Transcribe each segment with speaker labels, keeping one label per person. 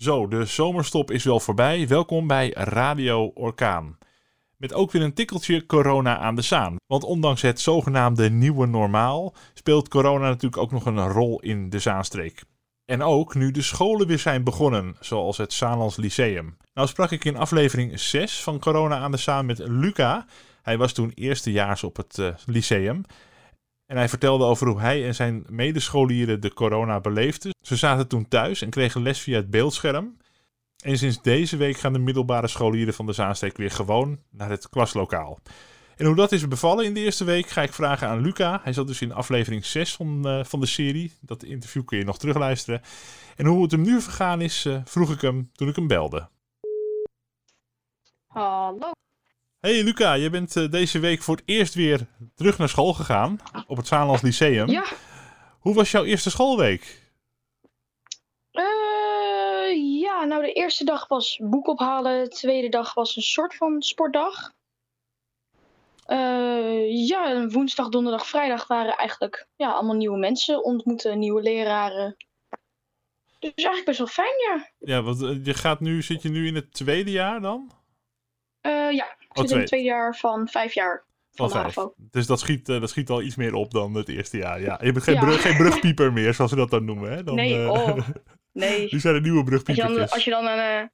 Speaker 1: Zo, de zomerstop is wel voorbij. Welkom bij Radio Orkaan. Met ook weer een tikkeltje corona aan de zaan. Want ondanks het zogenaamde nieuwe normaal speelt corona natuurlijk ook nog een rol in de Zaanstreek. En ook nu de scholen weer zijn begonnen, zoals het Zaanlands Lyceum. Nou sprak ik in aflevering 6 van Corona aan de Zaan met Luca. Hij was toen eerstejaars op het uh, lyceum. En hij vertelde over hoe hij en zijn medescholieren de corona beleefden. Ze zaten toen thuis en kregen les via het beeldscherm. En sinds deze week gaan de middelbare scholieren van de Zaansteek weer gewoon naar het klaslokaal. En hoe dat is bevallen in de eerste week ga ik vragen aan Luca. Hij zat dus in aflevering 6 van, uh, van de serie. Dat interview kun je nog terugluisteren. En hoe het hem nu vergaan is, uh, vroeg ik hem toen ik hem belde.
Speaker 2: Hallo.
Speaker 1: Hey Luca, je bent uh, deze week voor het eerst weer terug naar school gegaan. Op het Zaanlands Lyceum.
Speaker 2: Ja.
Speaker 1: Hoe was jouw eerste schoolweek?
Speaker 2: Uh, ja, nou de eerste dag was boek ophalen. De tweede dag was een soort van sportdag. Uh, ja, woensdag, donderdag, vrijdag waren eigenlijk ja, allemaal nieuwe mensen ontmoeten, nieuwe leraren. Dus eigenlijk best wel fijn, ja.
Speaker 1: Ja, want je gaat nu, zit je nu in het tweede jaar dan?
Speaker 2: Uh, ja, ik zit in het tweede jaar van vijf jaar. Van,
Speaker 1: van vijf. Dus dat schiet, uh, dat schiet al iets meer op dan het eerste jaar. Ja, je bent geen, ja. brug, geen brugpieper meer, zoals ze dat dan noemen. Hè? Dan,
Speaker 2: nee, uh, oh, nee.
Speaker 1: nu zijn er nieuwe brugpiepers.
Speaker 2: Als je dan, als je dan naar een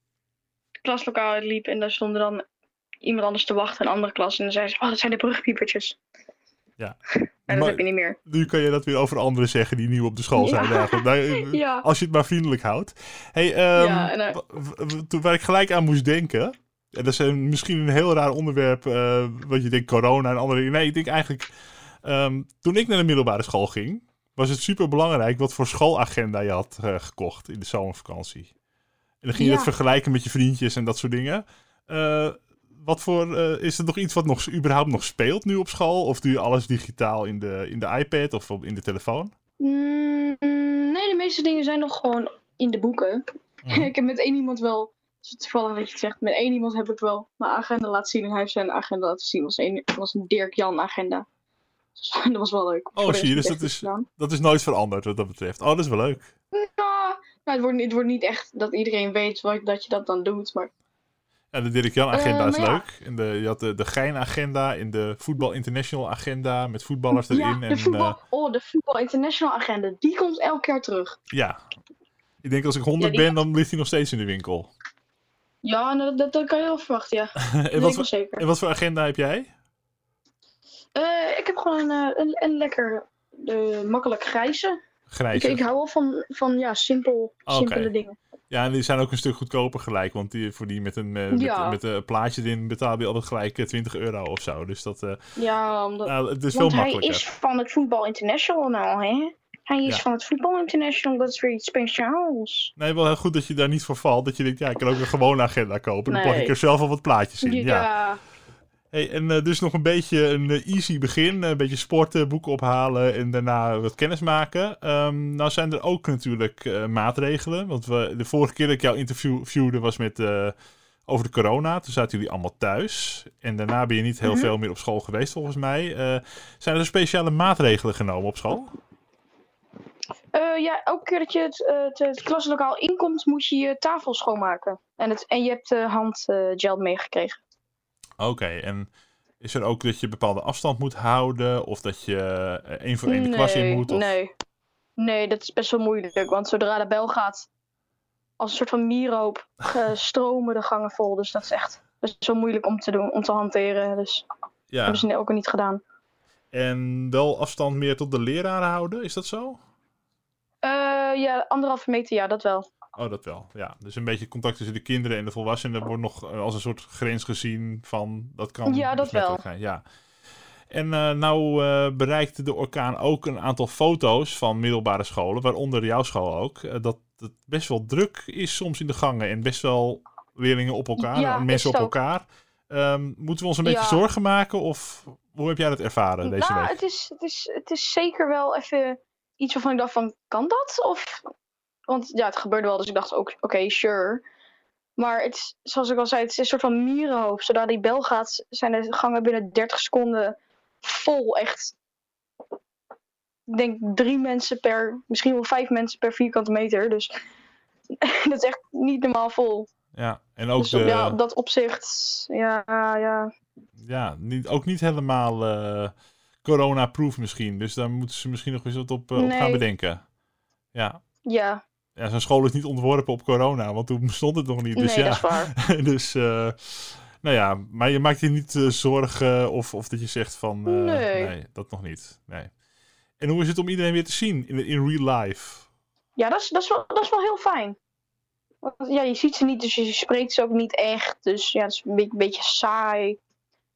Speaker 2: klaslokaal liep en daar stonden dan iemand anders te wachten, een andere klas. En dan zei ze, oh, dat zijn de brugpiepertjes.
Speaker 1: Ja.
Speaker 2: En dat heb je niet meer.
Speaker 1: Nu kan je dat weer over anderen zeggen die nieuw op de school zijn. Ja. Nou,
Speaker 2: ja.
Speaker 1: Als je het maar vriendelijk houdt. Hey, um, ja, waar ik gelijk aan moest denken. En dat is een, misschien een heel raar onderwerp. Uh, wat je denkt, corona en andere dingen. Nee, ik denk eigenlijk. Um, toen ik naar de middelbare school ging. was het super belangrijk wat voor schoolagenda je had uh, gekocht in de zomervakantie. En dan ging je het vergelijken met je vriendjes en dat soort dingen. Uh, wat voor, is er nog iets wat nog, überhaupt nog speelt nu op school? Of doe je alles digitaal in de, in de iPad of op, in de telefoon?
Speaker 2: Mm, nee, de meeste dingen zijn nog gewoon in de boeken. Mm. ik heb met één iemand wel, toevallig dat je het zegt, met één iemand heb ik wel mijn agenda laten zien. En hij heeft zijn agenda laten zien. Dat was een, was een Dirk-Jan agenda. Dus, dat was wel leuk.
Speaker 1: Oh, zie je, dus dat is, dat is nooit veranderd wat dat betreft. Oh, dat is wel leuk.
Speaker 2: Nou, nou het, wordt, het wordt niet echt dat iedereen weet wat, dat je dat dan doet, maar...
Speaker 1: Ja, de Dirk Jan agenda uh, is leuk. Ja. In de, je had de, de Gein agenda, in de Voetbal International agenda met voetballers erin.
Speaker 2: Ja, de
Speaker 1: en,
Speaker 2: voetbal,
Speaker 1: uh,
Speaker 2: oh, de Voetbal International agenda, die komt elk jaar terug.
Speaker 1: Ja. Ik denk als ik 100 ja, ben, dan ligt hij nog steeds in de winkel.
Speaker 2: Ja, dat, dat, dat kan je wel verwachten, ja.
Speaker 1: en, wat voor, zeker. en wat voor agenda heb jij?
Speaker 2: Uh, ik heb gewoon een, een, een lekker makkelijk grijze.
Speaker 1: Grijze.
Speaker 2: Ik, ik hou wel van, van ja, simpel,
Speaker 1: okay.
Speaker 2: simpele dingen.
Speaker 1: Ja, en die zijn ook een stuk goedkoper gelijk. Want die, voor die met een, met,
Speaker 2: ja.
Speaker 1: met een plaatje erin betaal je altijd gelijk 20 euro of zo. Dus dat uh,
Speaker 2: ja, omdat,
Speaker 1: nou, het is
Speaker 2: want
Speaker 1: veel makkelijker.
Speaker 2: hij is van het Voetbal International nou, hè? Hij is
Speaker 1: Ja.
Speaker 2: van het Voetbal International, dat is weer iets speciaals.
Speaker 1: Nee, wel heel goed dat je daar niet voor valt. Dat je denkt, ja, ik kan ook een gewone agenda kopen. Dan
Speaker 2: Nee.
Speaker 1: plak ik er zelf al wat plaatjes in. Ja.
Speaker 2: ja.
Speaker 1: Hey, en eh, dus nog een beetje een eh, easy begin. Een beetje sporten, boeken ophalen en daarna wat kennis maken. Ehm, nou zijn er ook natuurlijk eh, maatregelen. Want we, de vorige keer dat ik jou interviewde was met, eh, over de corona. Toen zaten jullie allemaal thuis. En daarna ben je niet heel
Speaker 2: Mhm.
Speaker 1: veel meer op school geweest volgens mij. Eh, zijn er speciale maatregelen genomen op school?
Speaker 2: Eh, ja, elke keer dat je het, eh, het, het klaslokaal inkomt, moet je je tafel schoonmaken. En, het, en je hebt de handgel meegekregen.
Speaker 1: Oké, en is er ook dat je bepaalde afstand moet houden? Of dat je eh, één voor één de klas in moet? Of...
Speaker 2: Nee. nee, dat is best wel moeilijk. Want zodra de bel gaat, als een soort van mierenhoop, eh, stromen de gangen vol. Dus dat is echt best wel moeilijk om te doen, om te hanteren. Dus dat
Speaker 1: Ja,
Speaker 2: hebben ze ook niet gedaan.
Speaker 1: en wel afstand meer tot de leraren houden, is dat zo?
Speaker 2: Ja, anderhalve meter, ja, dat wel.
Speaker 1: Oh, dat wel. Ja, dus een beetje contact tussen de kinderen en de volwassenen wordt nog eh, als een soort grens gezien van dat kan
Speaker 2: Ja, dat wel.
Speaker 1: zijn. Ja. En eh, nou eh, bereikte de orkaan ook een aantal foto's van middelbare scholen, waaronder jouw school ook, dat het best wel druk is soms in de gangen en best wel leerlingen op elkaar,
Speaker 2: Ja,
Speaker 1: en mensen op elkaar. Ehm, moeten we ons een beetje
Speaker 2: Ja.
Speaker 1: zorgen maken of hoe heb jij dat ervaren deze
Speaker 2: nou,
Speaker 1: week?
Speaker 2: het is, het, is, het is zeker wel even iets waarvan ik dacht van, kan dat? Of, want ja, het gebeurde wel, dus ik dacht ook, oké, sure. Maar het, is- zoals ik al zei, het is een soort van mierenhoop. Zodra die bel gaat, zijn de gangen binnen 30 seconden vol. Echt, ik denk drie mensen per, misschien wel vijf mensen per vierkante meter. Dus dat is echt niet normaal vol.
Speaker 1: Ja, en ook
Speaker 2: dus
Speaker 1: de,
Speaker 2: ja, op dat opzicht, ja, ja.
Speaker 1: ja, niet, ook niet helemaal eh, corona-proof misschien. Dus daar moeten ze misschien nog eens wat op, eh, op gaan
Speaker 2: Nee.
Speaker 1: bedenken. Ja,
Speaker 2: Ja,
Speaker 1: ja zo'n school is niet ontworpen op corona, want toen bestond het nog niet. Dus
Speaker 2: nee,
Speaker 1: ja,
Speaker 2: dat is waar.
Speaker 1: dus, eh, nou ja, maar je maakt je niet eh, zorgen of, of dat je zegt van, eh,
Speaker 2: Nee.
Speaker 1: dat nog niet. Nee. En hoe is het om iedereen weer te zien in, in real life?
Speaker 2: Ja, dat is, dat, is wel, dat is wel heel fijn. Want ja, je ziet ze niet, dus je spreekt ze ook niet echt. Dus ja, het is een beetje, een beetje saai.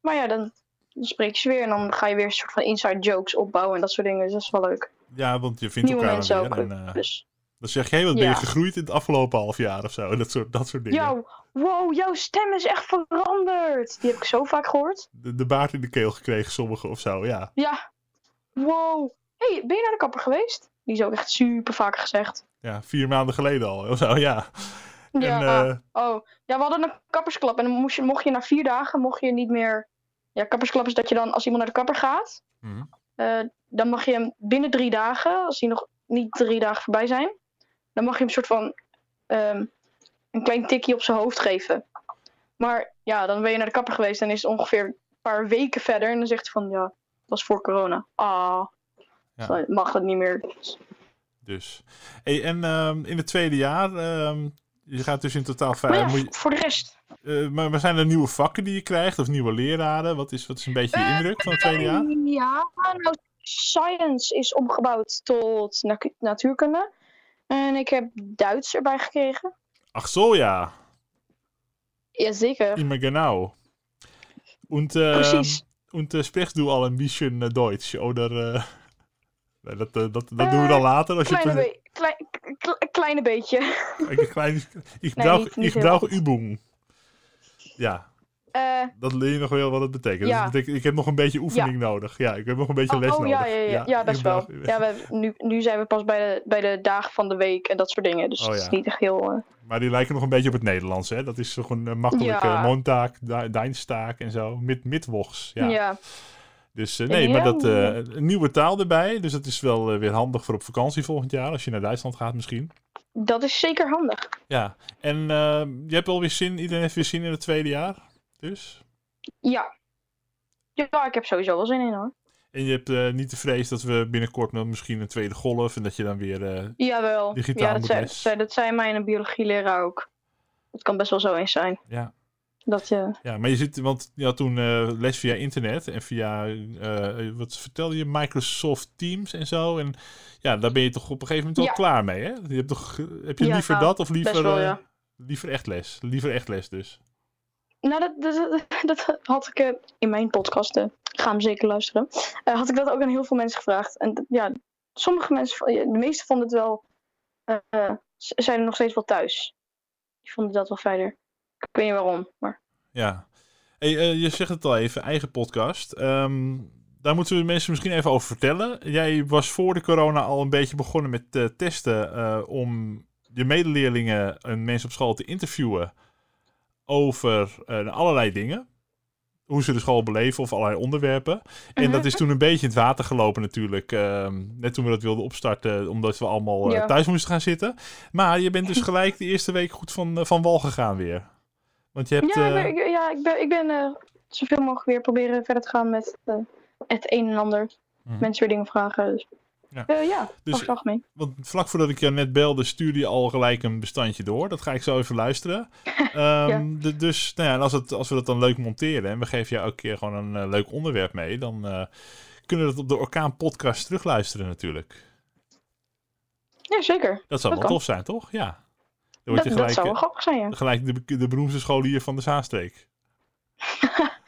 Speaker 2: Maar ja, dan, dan spreek je ze weer en dan ga je weer een soort van inside jokes opbouwen en dat soort dingen. Dus dat is wel leuk.
Speaker 1: Ja, want je vindt
Speaker 2: Nieuwe
Speaker 1: elkaar
Speaker 2: mensen
Speaker 1: dan
Speaker 2: ook.
Speaker 1: weer. En, eh,
Speaker 2: dus.
Speaker 1: dan zeg je, hey, wat ben je
Speaker 2: Ja.
Speaker 1: gegroeid in het afgelopen half jaar of zo? Dat soort, dat soort dingen.
Speaker 2: Yo, wow, jouw stem is echt veranderd. Die heb ik zo vaak gehoord.
Speaker 1: De, de baard in de keel gekregen, sommigen of zo, ja.
Speaker 2: Ja, wow. hey, ben je naar de kapper geweest? Die is ook echt super vaak gezegd.
Speaker 1: Ja, vier maanden geleden al of zo, ja.
Speaker 2: Ja,
Speaker 1: En, eh,
Speaker 2: oh. Ja, we hadden een kappersklap en dan moest je, mocht je na vier dagen mocht je niet meer... Ja, kappersklap is dat je dan, als iemand naar de kapper gaat,
Speaker 1: mhm.
Speaker 2: eh, dan mag je hem binnen drie dagen, als die nog niet drie dagen voorbij zijn, dan mag je hem een soort van ehm, een klein tikje op zijn hoofd geven. Maar ja, dan ben je naar de kapper geweest en is het ongeveer een paar weken verder en dan zegt hij van, ja, dat was voor corona. Ah,
Speaker 1: Ja.
Speaker 2: dan mag dat niet meer.
Speaker 1: Dus. Hey, en ehm, in het tweede jaar, ehm, je gaat dus in totaal
Speaker 2: Maar
Speaker 1: vijf...
Speaker 2: ja,
Speaker 1: moet je-
Speaker 2: voor de rest.
Speaker 1: eh, maar, maar zijn er nieuwe vakken die je krijgt of nieuwe leraren? Wat is, wat is een beetje je
Speaker 2: Eh,
Speaker 1: indruk van het tweede jaar?
Speaker 2: Ja, nou, science is omgebouwd tot natu- natuurkunde. En ik heb Duits erbij gekregen.
Speaker 1: Ach zo, ja.
Speaker 2: Jazeker.
Speaker 1: Immer genau. Und, äh,
Speaker 2: Precies.
Speaker 1: und äh, sprichst du al bisschen äh, Deutsch? Oder, äh, nee, dat, eh, dat, dat doen we dan later. Als je
Speaker 2: Kleine,
Speaker 1: het-
Speaker 2: be klein, kle- kleine beetje.
Speaker 1: ik, klein, ik
Speaker 2: Nee,
Speaker 1: brauch, ik brauch
Speaker 2: goed.
Speaker 1: Übung. Ja,
Speaker 2: Eh,
Speaker 1: dat leer je nog wel wat het betekent.
Speaker 2: Ja.
Speaker 1: Dat betekent ik heb nog een beetje oefening nodig. Ja, ik heb nog een beetje
Speaker 2: oh,
Speaker 1: les
Speaker 2: oh,
Speaker 1: nodig.
Speaker 2: ja, ja, ja, ja, best wel. Ja, we, nu, nu zijn we pas bij de, bij de dagen van de week en dat soort dingen. Dus
Speaker 1: Oh,
Speaker 2: het is niet echt heel... eh,
Speaker 1: Maar die lijken nog een beetje op het Nederlands. Hè? Dat is toch een eh, makkelijke di- Dienstag en zo. Mit, Mittwochs. Ja. Dus eh, nee, maar dat, eh, een nieuwe taal erbij. Dus dat is wel eh, weer handig voor op vakantie volgend jaar. Als je naar Duitsland gaat misschien.
Speaker 2: dat is zeker handig.
Speaker 1: Ja, en je hebt alweer zin. Iedereen heeft weer zin in het tweede jaar. Dus.
Speaker 2: Ja. Ja, ik heb sowieso wel zin in hoor.
Speaker 1: En je hebt niet de vrees dat we binnenkort nog misschien een tweede golf. En dat je dan weer.
Speaker 2: Jawel.
Speaker 1: Digitaal
Speaker 2: ja, dat
Speaker 1: moet
Speaker 2: zei,
Speaker 1: les.
Speaker 2: zei, dat zei mijn biologieleraar ook. Het kan best wel zo eens zijn.
Speaker 1: ja,
Speaker 2: Dat je...
Speaker 1: ja, maar je zit. Want je had toen eh, les via internet. En via. eh, wat vertelde je? Microsoft Teams en zo. En ja, daar ben je toch op een gegeven moment wel
Speaker 2: Ja.
Speaker 1: klaar mee. Hè? Je hebt toch, heb je
Speaker 2: Ja,
Speaker 1: liever dat of liever.
Speaker 2: wel,
Speaker 1: eh,
Speaker 2: ja.
Speaker 1: liever echt les? Liever echt les dus.
Speaker 2: Nou, dat, dat, dat had ik eh, in mijn podcast, eh, ga hem zeker luisteren, eh, had ik dat ook aan heel veel mensen gevraagd. En ja, sommige mensen, de meeste vonden het wel, eh, eh, zijn er nog steeds wel thuis. Die vonden dat wel fijner. Ik weet niet waarom, maar
Speaker 1: Ja. Hey, eh, je zegt het al even, eigen podcast. Ehm, daar moeten we de mensen misschien even over vertellen. Jij was voor de corona al een beetje begonnen met eh, testen eh, om je medeleerlingen en mensen op school te interviewen over allerlei dingen. Hoe ze de school beleven of allerlei onderwerpen. En
Speaker 2: Mhm.
Speaker 1: dat is toen een beetje in het water gelopen natuurlijk. ehm, net toen we dat wilden opstarten, omdat we allemaal
Speaker 2: Ja.
Speaker 1: thuis moesten gaan zitten. Maar je bent dus gelijk de eerste week goed van, van wal gegaan weer. Want je hebt...
Speaker 2: ja, ik
Speaker 1: eh,
Speaker 2: ben, ik, ja, ik ben, ik ben eh, zoveel mogelijk weer proberen verder te gaan met eh, het een en ander.
Speaker 1: Mhm.
Speaker 2: Mensen weer dingen vragen. Dus
Speaker 1: Ja.
Speaker 2: ja, ja
Speaker 1: Dus-
Speaker 2: algemeen.
Speaker 1: Want vlak voordat ik jou net belde, stuurde je al gelijk een bestandje door. Dat ga ik zo even luisteren. Ehm, de- dus nou ja, en als, het, als we dat dan leuk monteren en we geven jou elke keer gewoon een eh, leuk onderwerp mee, dan eh, kunnen we dat op de Orkaan podcast terugluisteren natuurlijk.
Speaker 2: Ja, zeker.
Speaker 1: Dat zou
Speaker 2: Dat
Speaker 1: wel
Speaker 2: kan.
Speaker 1: tof zijn, toch? Ja.
Speaker 2: Dat,
Speaker 1: word je
Speaker 2: dat
Speaker 1: gelijk,
Speaker 2: zou wel
Speaker 1: eh,
Speaker 2: grappig zijn, ja.
Speaker 1: gelijk de, de beroemdste scholier van de Zaanstreek.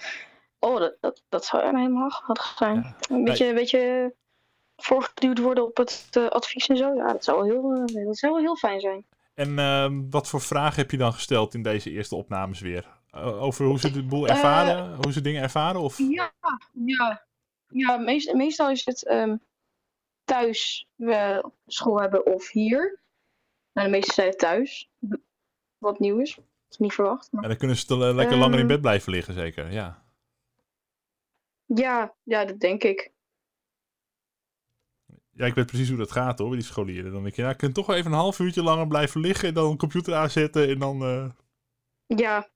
Speaker 2: Oh, dat, dat, dat zou helemaal grappig zijn.
Speaker 1: Ja.
Speaker 2: Een beetje, een beetje voorgeduwd worden op het eh, advies en zo. Ja, dat zou wel heel, eh, dat zou wel heel fijn zijn.
Speaker 1: En ehm, wat voor vragen heb je dan gesteld in deze eerste opnames weer? Eh, over hoe ze de boel ervaren? hoe ze dingen ervaren? Of...
Speaker 2: Ja, ja. Ja, meest, meestal is het ehm, thuis we school hebben of hier. Nou, de meeste zijn thuis. Wat nieuw is. Dat is niet verwacht. Maar...
Speaker 1: En dan kunnen ze te- eh, lekker langer in
Speaker 2: Ehm.
Speaker 1: bed blijven liggen, zeker. Ja.
Speaker 2: Ja, ja, dat denk ik.
Speaker 1: Ja, ik weet precies hoe dat gaat hoor, die scholieren. Dan denk je, ja, ik kan toch wel even een half uurtje langer blijven liggen en dan een computer aanzetten en dan... eh,
Speaker 2: Ja.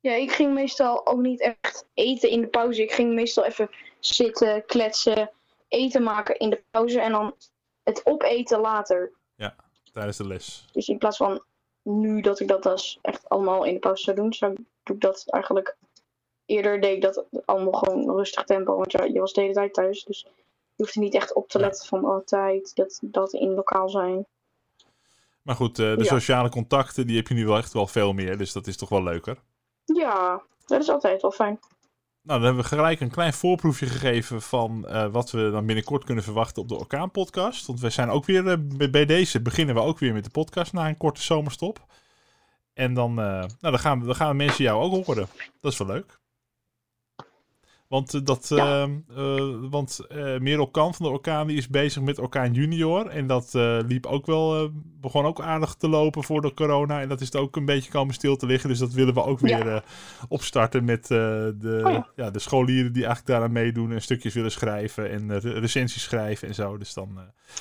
Speaker 2: Ja, ik ging meestal ook niet echt eten in de pauze. Ik ging meestal even zitten, kletsen, eten maken in de pauze en dan het opeten later.
Speaker 1: Tijdens de les.
Speaker 2: Dus in plaats van nu dat ik dat dus echt allemaal in de pauze zou doen, zou, doe ik dat eigenlijk eerder deed ik dat allemaal gewoon rustig tempo. Want ja, je was de hele tijd thuis, dus je hoeft er niet echt op te letten van altijd dat dat in lokaal zijn.
Speaker 1: Maar goed, eh, de
Speaker 2: Ja.
Speaker 1: sociale contacten, die heb je nu wel echt wel veel meer, dus dat is toch wel leuker.
Speaker 2: Ja, dat is altijd wel fijn.
Speaker 1: Nou, dan hebben we gelijk een klein voorproefje gegeven van eh, wat we dan binnenkort kunnen verwachten op de Orkaan podcast. Want we zijn ook weer, eh, bij- deze beginnen we ook weer met de podcast na een korte zomerstop. En dan, eh, nou, dan, gaan, we, dan gaan mensen jou ook horen. Dat is wel leuk. Want, eh, dat,
Speaker 2: Ja.
Speaker 1: eh, eh, want eh, Merel Kan van de Orkaan die is bezig met Orkaan Junior. En dat liep ook wel, begon ook aardig te lopen voor de corona. En dat is het ook een beetje komen stil te liggen. Dus dat willen we ook weer opstarten met de,
Speaker 2: Oh ja.
Speaker 1: de scholieren die eigenlijk daaraan meedoen. En stukjes willen schrijven en re- recensies schrijven en zo. Dus dan...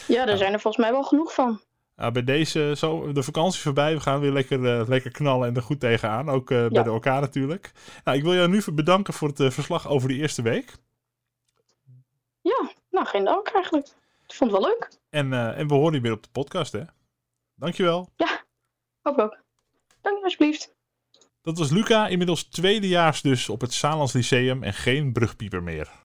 Speaker 2: Ja, daar zijn er volgens mij wel genoeg van.
Speaker 1: Nou, bij deze, zo, de vakantie voorbij. We gaan weer lekker, eh, lekker knallen en er goed tegenaan. Ook eh, bij
Speaker 2: Ja.
Speaker 1: de elkaar natuurlijk. Nou, ik wil jou nu bedanken voor het eh, verslag over de eerste week.
Speaker 2: Ja, nou geen dank eigenlijk. Ik vond het wel leuk.
Speaker 1: En, en we horen je weer op de podcast, hè? Dankjewel.
Speaker 2: Hoop ook. Dank je alsjeblieft.
Speaker 1: Dat was Luca, inmiddels tweedejaars dus op het Saarlands Lyceum en geen brugpieper meer.